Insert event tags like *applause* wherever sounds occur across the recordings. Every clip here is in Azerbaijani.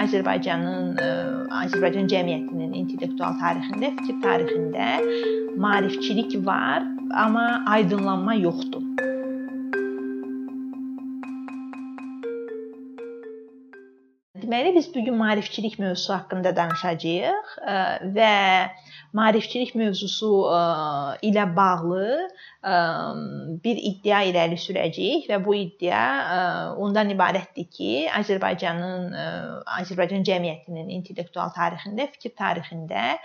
Azərbaycanın Azərbaycan cəmiyyətinin intellektual tarixində, fikir tarixində maarifçilik var, amma aydınlanma yoxdur. Deməli biz bu gün maarifçilik mövzusu haqqında danışacağıq və maarifçilik mövzusu ilə bağlı bir iddia irəli sürəcəyik və bu iddia ondan ibarətdir ki, Azərbaycanın Azərbaycan cəmiyyətinin intellektual tarixində, fikir tarixində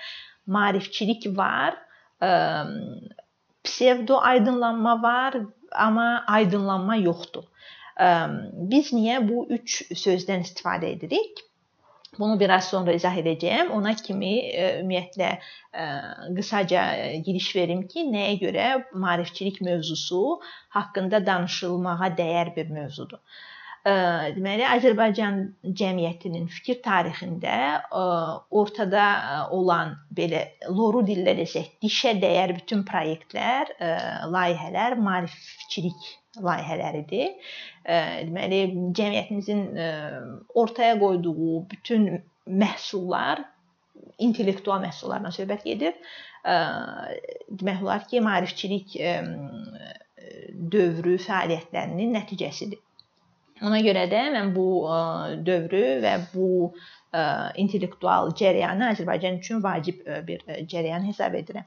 maarifçilik var, psevdo aydınlanma var, amma aydınlanma yoxdur. Biz niyə bu üç sözdən istifadə edirik? Bunu biraz sonra izah edəcəyəm. Ona kimi e, ümumiyyətlə e, qısaca giriş verim ki, nəyə görə maarifçilik mövzusu haqqında danışılmağa dəyər bir mövzudur. E, deməli, Azərbaycan cəmiyyətinin fikir tarixində ortada olan belə loru dillə desək, dişə dəyər bütün layihələr, layihələr maarifçilik layihələridir. Deməli, cəmiyyətimizin ortaya qoyduğu bütün məhsullar intellektual məhsullardan söhbət gedir. Demək olar ki, maarifçilik dövrü fəaliyyətlərinin nəticəsidir. Ona görə də mən bu dövrü və bu intellektual cərəyanı Azərbaycan üçün vacib bir cərəyan hesab edirəm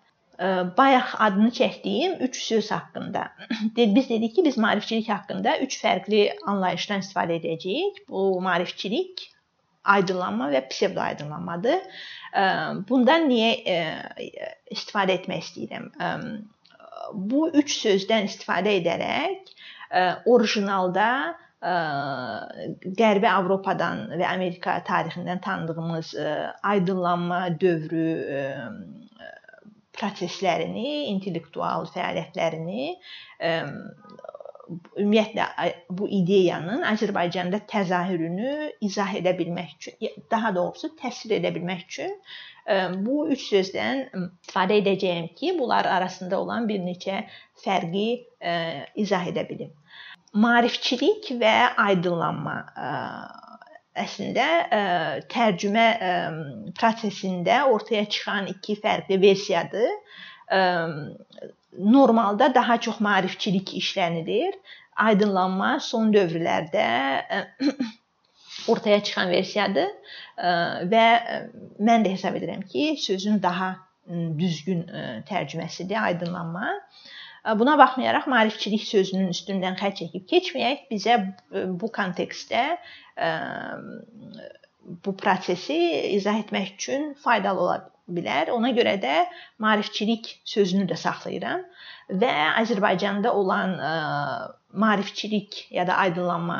bayaq adını çəkdiyim 3 söz haqqında. *clears throat* Biz dedik ki, biz maarifçilik haqqında 3 fərqli anlayışdan istifadə edəcəyik. Bu maarifçilik, aydınlanma və psevdo aydınlanmadır. Bundan niyə istifadə etmək istəyirəm? Bu 3 sözdən istifadə edərək orijinalda Qərbi Avropadan və Amerika tarixindən tanıdığımız aydınlanma dövrü proseslərini, intellektual fəaliyyətlərini ümumiyyətlə bu ideyanın Azərbaycanda təzahürünü izah edə bilmək üçün, daha doğrusu təsvir edə bilmək üçün bu üç sözdən istifadə edəcəyəm ki, bunlar arasında olan bir neçə fərqi izah edə bilim. Maarifçilik və aydınlanma əslində ə, tərcümə ə, prosesində ortaya çıxan iki fərqli versiyadır. Ə, normalda daha çox maarifçilik işlənilir. Aydınlanma son dövrlərdə ə, *clears throat* ortaya çıxan versiyadır ə, və mən də hesab edirəm ki, sözün daha düzgün ə, tərcüməsidir aydınlanma. Buna baxmayaraq maarifçilik sözünün üstündən xətt çəkib keçməyək bizə bu kontekstdə bu prosesi izah etmək üçün faydalı ola bilər. Ona görə də maarifçilik sözünü də saxlayıram və Azərbaycanda olan maarifçilik ya da aydınlanma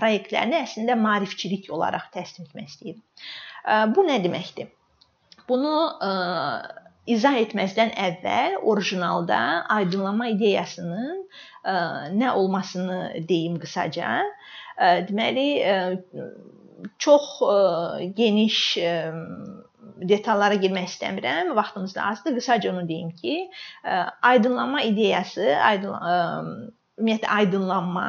layihələrini əslində maarifçilik olaraq təsnif etmək istəyirəm. Bu nə deməkdir? Bunu izah etməzdən əvvəl orijinalda aydınlanma ideyasının ə, nə olmasını deyim qısaca. Ə, deməli ə, çox ə, geniş ə, detallara girmək istəmirəm. Vaxtımız da azdır. Qısaca onu deyim ki, ə, aydınlanma ideyası, aydın ə, ümumiyyətlə aydınlanma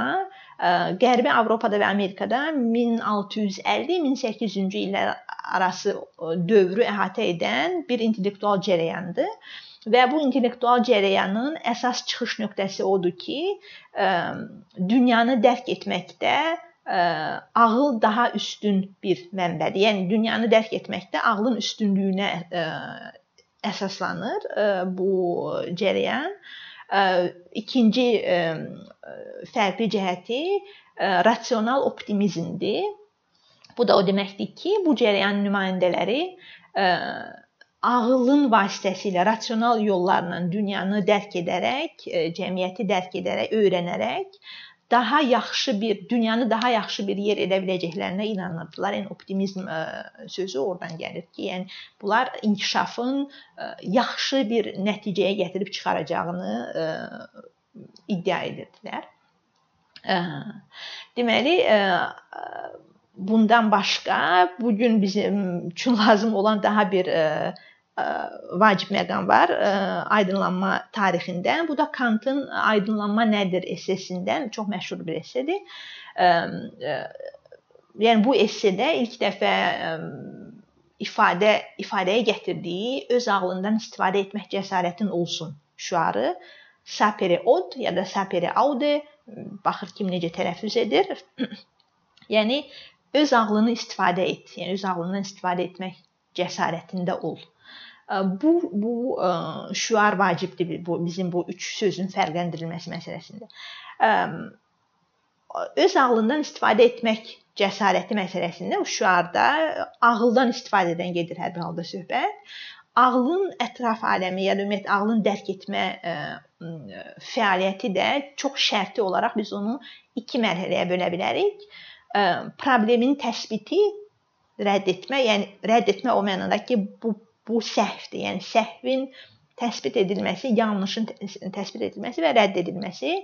Qərbi Avropada və Amerikada 1650-1800-cü illər arası dövrü əhatə edən bir intellektual cərəyandır. Və bu intellektual cərəyanın əsas çıxış nöqtəsi odur ki, dünyanı dərk etməkdə ağıl daha üstün bir mənbədir. Yəni dünyanı dərk etməkdə ağlın üstünlüyünə əsaslanır bu cərəyan. İkinci fərqli cəhəti rasional optimizmdir. Bu da o deməkdir ki, bu cərəyan nümayəndələri ağılın vasitəsilə rasional yollarla dünyanı dərk edərək, cəmiyyəti dərk edərək, öyrənərək daha yaxşı bir dünyanı daha yaxşı bir yer edə biləcəklərinə inanırdılar. Yəni optimizm sözü oradan gəlir ki, yəni bunlar inkişafın yaxşı bir nəticəyə gətirib çıxaracağını iddia edirdilər. Deməli, bundan başqa bu gün bizim üçün *laughs* lazım olan daha bir vacib məqam var aydınlanma tarixindən. Bu da Kantın Aydınlanma nədir essesindən çox məşhur bir essedir. yəni bu essedə ilk dəfə ifadə ifadəyə gətirdiyi öz ağlından istifadə etmək cəsarətin olsun şüarı sapere od ya da sapere aude baxır kim necə tələffüz edir. *clears throat* yəni öz ağlını istifadə et. Yəni öz ağlından istifadə etmək cəsarətində ol. Bu bu şüar vacibdir bu bizim bu üç sözün fərqləndirilməsi məsələsində. Öz ağlından istifadə etmək cəsarəti məsələsində o şüarda ağıldan istifadədən gedir hər bir halda söhbət. Ağlın ətraf aləmi da ümumiyyətlə ağlın dərk etmə ə, fəaliyyəti də çox şərti olaraq biz onu iki mərhələyə bölə bilərik. Ə, problemin təsbiti rədd etmə, yəni rədd etmə o mənada ki, bu bu səhvdir. Yəni səhvin təsbit edilməsi, yanlışın təsbit edilməsi və rədd edilməsi.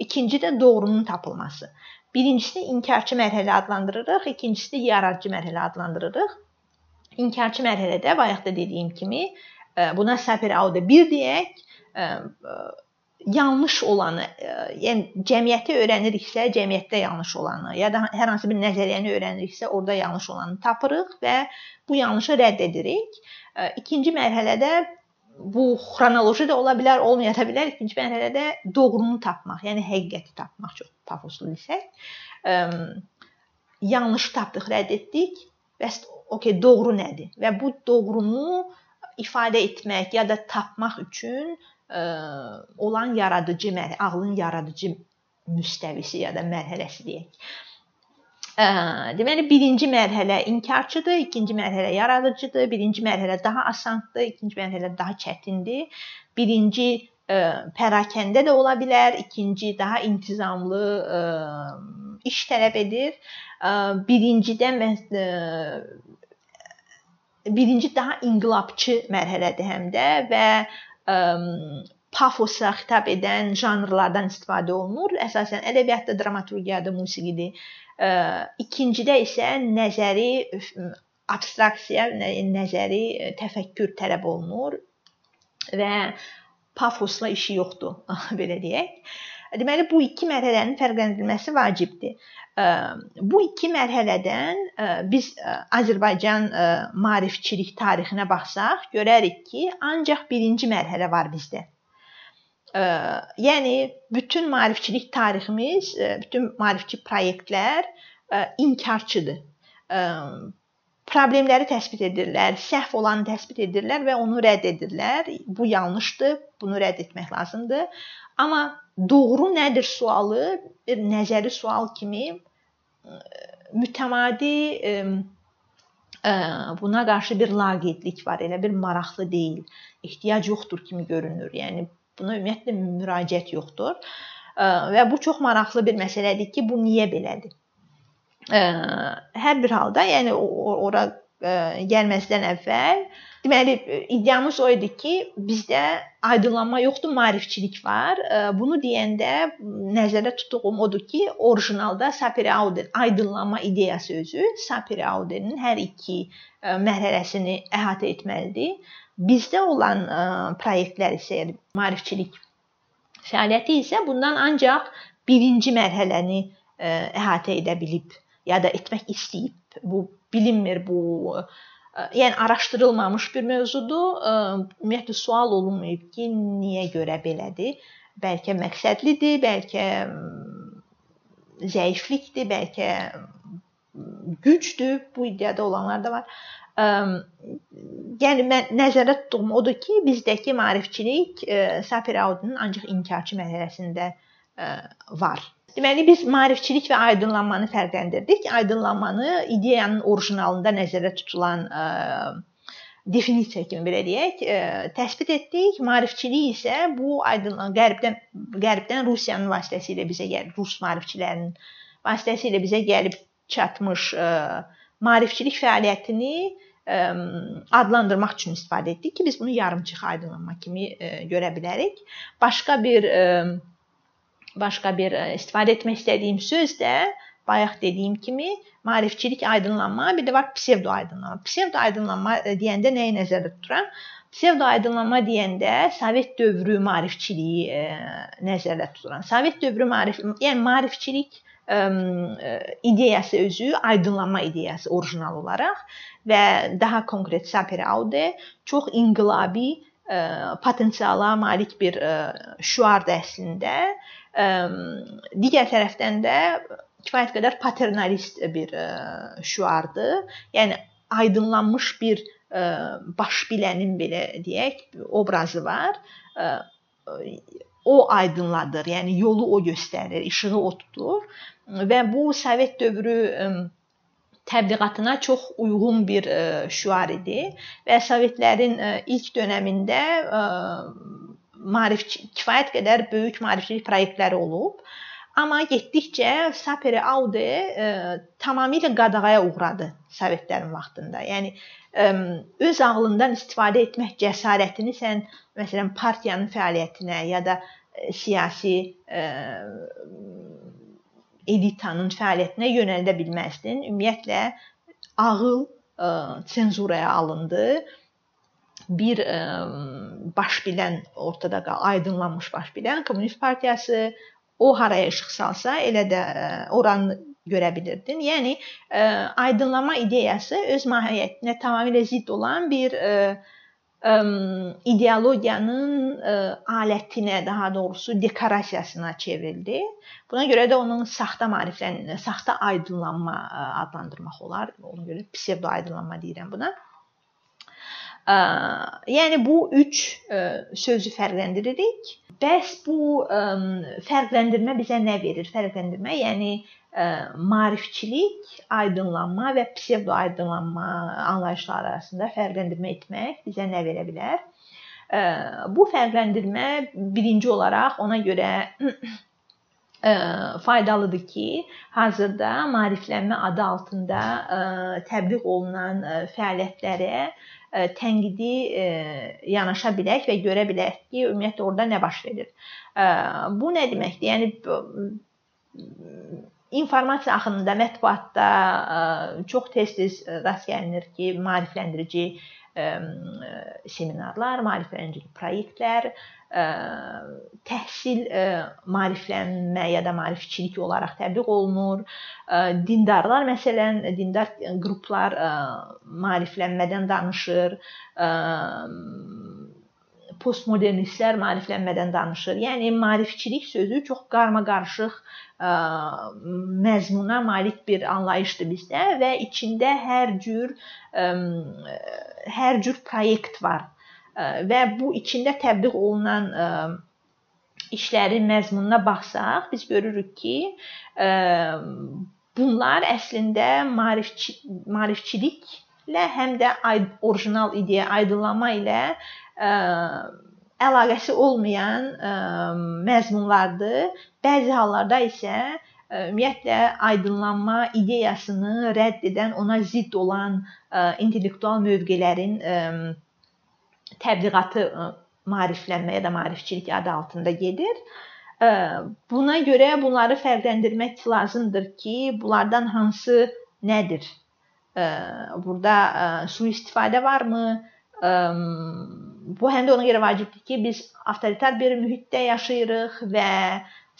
İkinci də doğrunun tapılması. Birincisini inkarçı mərhələ adlandırırıq, ikincisini yaradıcı mərhələ adlandırırıq. İnkarçı mərhələdə bayaq da dediyim kimi buna səfir auda 1 deyək, yanlış olanı, yəni cəmiyyəti öyrəniriksə, cəmiyyətdə yanlış olanı, ya da hər hansı bir nəzəriyyəni öyrəniriksə, orada yanlış olanı tapırıq və bu yanlışı rədd edirik. İkinci mərhələdə bu xronoloji də ola bilər, olmaya da bilər. İkinci mərhələdə doğrunu tapmaq, yəni həqiqəti tapmaq çox pafoslu desək. Yanlışı tapdıq, rədd etdik. Bəs okey, doğru nədir? Və bu doğrunu ifadə etmək ya da tapmaq üçün ə, olan yaradıcı, ağlın yaradıcı müstəvisi ya da mərhələsi deyək. Deməli birinci mərhələ inkarçıdır, ikinci mərhələ yaradıcıdır, birinci mərhələ daha asandır, ikinci mərhələ daha çətindir. Birinci ə, pərakəndə də ola bilər, ikinci daha intizamlı ə, iş tələb edir. Ə, birincidə ə, birinci daha inqilabçı mərhələdir həm də və ə, pafosa xitab edən janrlardan istifadə olunur. Əsasən ədəbiyyatda, dramaturgiyada, musiqidə İkincidə isə nəzəri abstraksiya, nəzəri təfəkkür tələb olunur və pafosla işi yoxdur, *laughs* belə deyək. Deməli bu iki mərhələnin fərqləndirilməsi vacibdir. Bu iki mərhələdən biz Azərbaycan maarifçilik tarixinə baxsaq, görərik ki, ancaq birinci mərhələ var bizdə. Yəni bütün maarifçilik tariximiz, bütün maarifçi layihələr inkarçıdır. Problemləri təsbit edirlər, səhv olanı təsbit edirlər və onu rədd edirlər. Bu yanlışdır, bunu rədd etmək lazımdır. Amma doğru nədir sualı bir nəzəri sual kimi mütəmadi buna qarşı bir laqeydlik var, elə bir maraqlı deyil. Ehtiyac yoxdur kimi görünür. Yəni Buna ümumiyyətlə müraciət yoxdur. Və bu çox maraqlı bir məsələdir ki, bu niyə belədir? Hər bir halda, yəni ora gəlməzdən əvvəl deməli iddiamız o idi ki, bizdə aydınlanma yoxdur, maarifçilik var. Bunu deyəndə nəzərdə tutduğum odur ki, orijinalda Sapir-Auden aydınlanma ideyası özü Sapir-Audenin hər iki mərhələsini əhatə etməlidir. Bizdə olan ə, layihələr isə, yəni maarifçilik fəaliyyəti isə bundan ancaq birinci mərhələni ə, əhatə edə bilib ya da etmək istəyib. Bu bilinmir, bu ə, yəni araşdırılmamış bir mövzudur. Ümumiyyətlə sual olunmayıb ki, niyə görə belədir? Bəlkə məqsədlidir, bəlkə zəiflikdir, bəlkə gücdür. Bu iddiada olanlar da var. Yəni mən nəzərdə tutduğum odur ki, bizdəki maarifçilik Sapir-Audun ancaq inkarçı mərhələsində var. Deməli biz maarifçilik və aydınlanmanı fərqləndirdik. Aydınlanmanı ideyanın orijinalında nəzərdə tutulan ə, definisiya kimi belə deyək, ə, təsbit etdik. Maarifçilik isə bu aydınlan qərbdən qərbdən Rusiyanın vasitəsilə bizə gəlib, rus maarifçilərinin vasitəsilə bizə gəlib çatmış ə, maarifçilik fəaliyyətini adlandırmaq üçün istifadə etdik ki, biz bunu yarımçıq aydınlanma kimi görə bilərik. Başqa bir başqa bir istifadə etmək istədiyim söz də bayaq dediyim kimi maarifçilik aydınlanma, bir də var psevdo aydınlanma. Psevdo aydınlanma deyəndə nəyi nəzərdə tuturam? Psevdo aydınlanma deyəndə Sovet dövrü maarifçiliyi nəzərdə tuturam. Sovet dövrü maarif, yəni maarifçilik ideyası özü aydınlanma ideyası orijinal olaraq və daha konkret Sapir Aude çox inqilabi potensiala malik bir şüardır əslində. Digər tərəfdən də kifayət qədər paternalist bir şüardır. Yəni aydınlanmış bir baş bilənin belə deyək, obrazı var. O aydınladır, yəni yolu o göstərir, işığı o tutur. Və bu Sovet dövrü təbliğatına çox uyğun bir şüar idi. Və Sovetlərin ilk dövründə maarif kifayət qədər böyük maarifçilik layihələri olub. Amma getdikcə Sapere Aude e, tamamilə qadağaya uğradı Sovetlərin vaxtında. Yəni e, öz ağlından istifadə etmək cəsarətini sən məsələn partiyanın fəaliyyətinə ya da e, siyasi e, elitanın fəaliyyətinə yönəldə bilməzdin. Ümumiyyətlə ağıl e, senzuraya alındı bir ə, baş bilən ortada qal, aydınlanmış baş bilən Kommunist Partiyası o haraya işıq salsa, elə də e, oranı görə bilirdin. Yəni e, aydınlama ideyası öz mahiyyətinə tamamilə zidd olan bir ə, e, ə, ideologiyanın ə, alətinə, daha doğrusu dekorasiyasına çevrildi. Buna görə də onun saxta maariflən, saxta aydınlanma adlandırmaq olar. Ona görə psevdo aydınlanma deyirəm buna. Ə, yəni bu 3 sözü fərqləndiririk. Bəs bu ə, fərqləndirmə bizə nə verir? Fərqləndirmə, yəni ə, maarifçilik, aydınlanma və psevdo aydınlanma anlayışları arasında fərqləndirmə etmək bizə nə verə bilər? Ə, bu fərqləndirmə birinci olaraq ona görə ə, faydalıdır ki, hazırda maariflənmə adı altında ə, təbliğ olunan ə, fəaliyyətlərə tənqidi yanaşa bilək və görə bilək ki, ümumiyyətlə orada nə baş verir. Bu nə deməkdir? Yəni informasiya axınında, mətbuatda çox tez-tez rast gəlinir ki, maarifləndirici seminarlar, maarifləndirici layihələr, təhsil maariflənmə ya da maarifçilik olaraq təbliğ olunur. Dindarlar məsələn, dindar qruplar maariflənmədən danışır. Postmodernistlər maariflənmədən danışır. Yəni maarifçilik sözü çox qarmaqarışıq məzmuna malik bir anlayışdır bizdə və içində hər cür hər cür proyekt var və bu içində təbliğ olunan işlərin məzmununa baxsaq, biz görürük ki, bunlar əslində maarifçi maarifçiliklə həm də orijinal ideya aydınlama ilə əlaqəsi olmayan məzmunlardır. Bəzi hallarda isə ümumiyyətlə aydınlanma ideyasını rədd edən, ona zidd olan intellektual mövqelərin təbliğatı maariflənmə ya da maarifçilik adı altında gedir. Buna görə bunları fərqləndirmək lazımdır ki, bunlardan hansı nədir? Burada sui-istifadə varmı? Bu həm də ona görə vacibdir ki, biz avtoritar bir mühitdə yaşayırıq və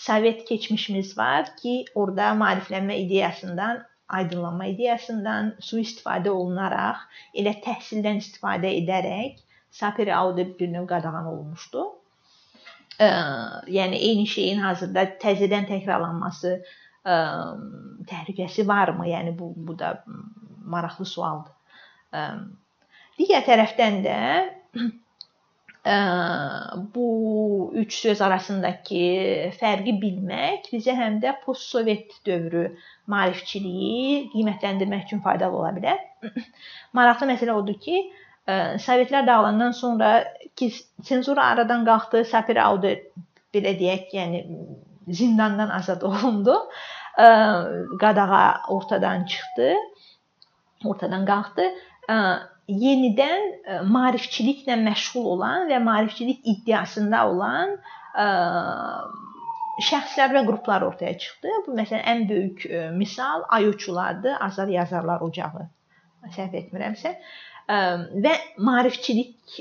Sovet keçmişimiz var ki, orada maariflənmə ideyasından aydınlanma ideyasından sui-istifadə olunaraq, elə təhsildən istifadə edərək Sapere Aude bir növ qadağan olunmuşdu. Ə, yəni eyni şeyin hazırda təzədən təkrarlanması ə, təhlükəsi varmı? Yəni bu bu da maraqlı sualdır. Ə, digər tərəfdən də *clears throat* ə, bu üç söz arasındakı fərqi bilmək bizə həm də postsovet dövrü maarifçiliyi qiymətləndirmək üçün faydalı ola bilər. *clears throat* Maraqlı məsələ odur ki, Sovetlər dağılandan sonra ki, senzura aradan qalxdı, Sapir Aude belə deyək, yəni zindandan azad *laughs* olundu. Qadağa ortadan çıxdı, ortadan qalxdı. Yenidən maarifçiliklə məşğul olan və maarifçilik iddiasında olan şəxslər və qruplar ortaya çıxdı. Bu məsələn ən böyük misal Ayuçulardır, Azad Yazarlar Ocağı. Səhv etmirəmsə və maarifçilik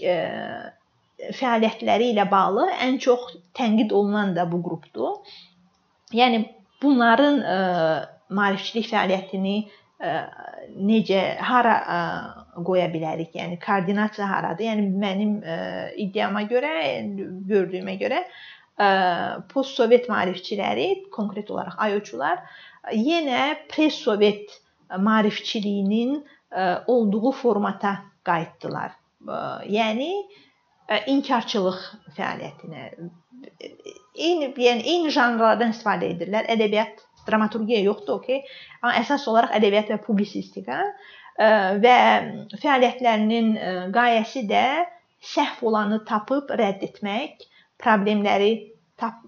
fəaliyyətləri ilə bağlı ən çox tənqid olunan da bu qrupdur. Yəni bunların ə, maarifçilik fəaliyyətini ə, necə hara qoya bilərik? Yəni koordinasiya haradır? Yəni mənim iddiama görə, gördüyümə görə postsovet maarifçiləri, konkret olaraq ayoçular yenə pre-sovet maarifçiliyinin olduğu formata qayıtdılar. Yəni inkarçılıq fəaliyyətinə eyni yəni eyni janrlardan istifadə edirlər. Ədəbiyyat, dramaturgiya yoxdur, okey. Amma əsas olaraq ədəbiyyat və publisistika ə, və fəaliyyətlərinin qayəsi də səhv olanı tapıb rədd etmək, problemləri tap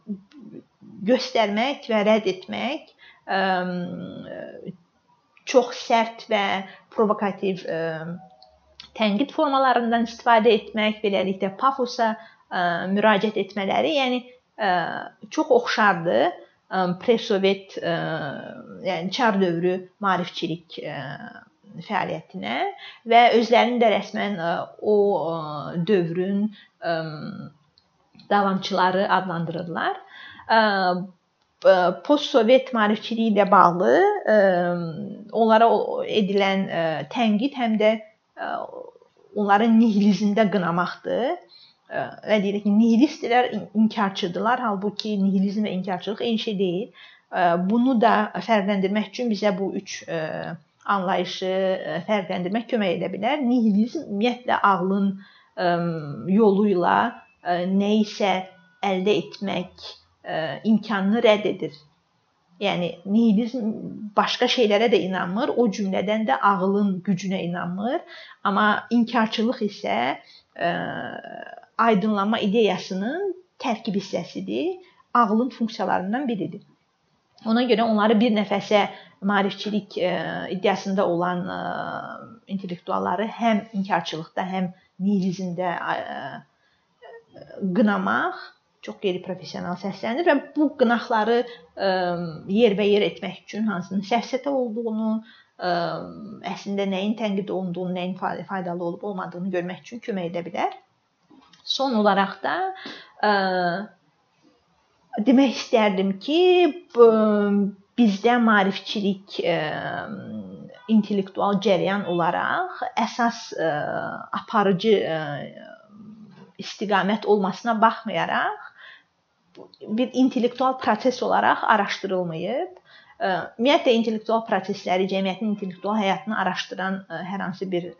göstərmək və rədd etmək, ə, çox sərt və provokativ tənqid formalarından istifadə etmək, beləliklə pafosa müraciət etmələri, yəni çox oxşardır pre-sovet ə, yəni çar dövrü maarifçilik ə, fəaliyyətinə və özlərini də rəsmən o dövrün davamçıları adlandırırlar. Postsovet maarifçiliyi ilə bağlı onlara edilən tənqid həm də onların nihilizmdə qınamaqdır. Və deyirik ki, nihilistlər inkarçıdırlar, halbuki nihilizm və inkarçılıq eyni şey deyil. Bunu da fərqləndirmək üçün bizə bu üç anlayışı fərqləndirmək kömək edə bilər. Nihilizm ümumiyyətlə ağlın yolu ilə nə isə əldə etmək imkanını rədd edir. Yəni nihilizm başqa şeylərə də inanmır, o cümlədən də ağlın gücünə inanmır, amma inkarçılıq isə ə, aydınlanma ideyasının tərkib hissəsidir, ağlın funksiyalarından biridir. Ona görə onları bir nəfəsə maarifçilik ə, iddiasında olan ə, intellektualları həm inkarçılıqda, həm nihilizmdə ə, qınamaq çox qeyri-professional səslənir və bu qınaqları ə, yerbəyer etmək üçün hansının səhvsətə olduğunu, ə, əslində nəyin tənqid olunduğunu, nəyin faydalı olub olmadığını görmək üçün kömək edə bilər. Son olaraq da ə, demək istərdim ki, ə, bizdə maarifçilik ə, intellektual cərəyan olaraq əsas ə, aparıcı ə, istiqamət olmasına baxmayaraq bir intellektual proses olaraq araşdırılmayıb. Ümumiyyətlə intellektual prosesləri, cəmiyyətin intellektual həyatını araşdıran hər hansı bir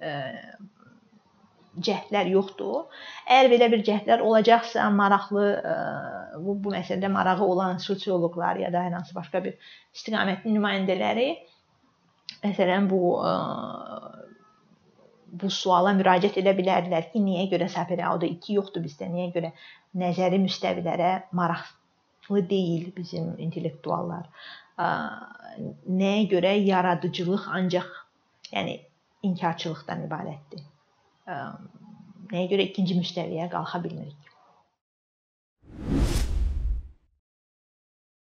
cəhdlər yoxdur. Əgər belə bir cəhdlər olacaqsa, maraqlı bu, bu məsələdə marağı olan sosioloqlar ya da hər hansı başqa bir istiqamətin nümayəndələri məsələn bu bu suala müraciət edə bilərdilər ki, niyə görə Sapir-Auda 2 yoxdur bizdə? Niyə görə nəzəri müstəvilərə maraqlı deyil bizim intellektuallar? Nəyə görə yaradıcılıq ancaq yəni inkarçılıqdan ibarətdir? Nəyə görə ikinci müştəriyə qalxa bilmirik.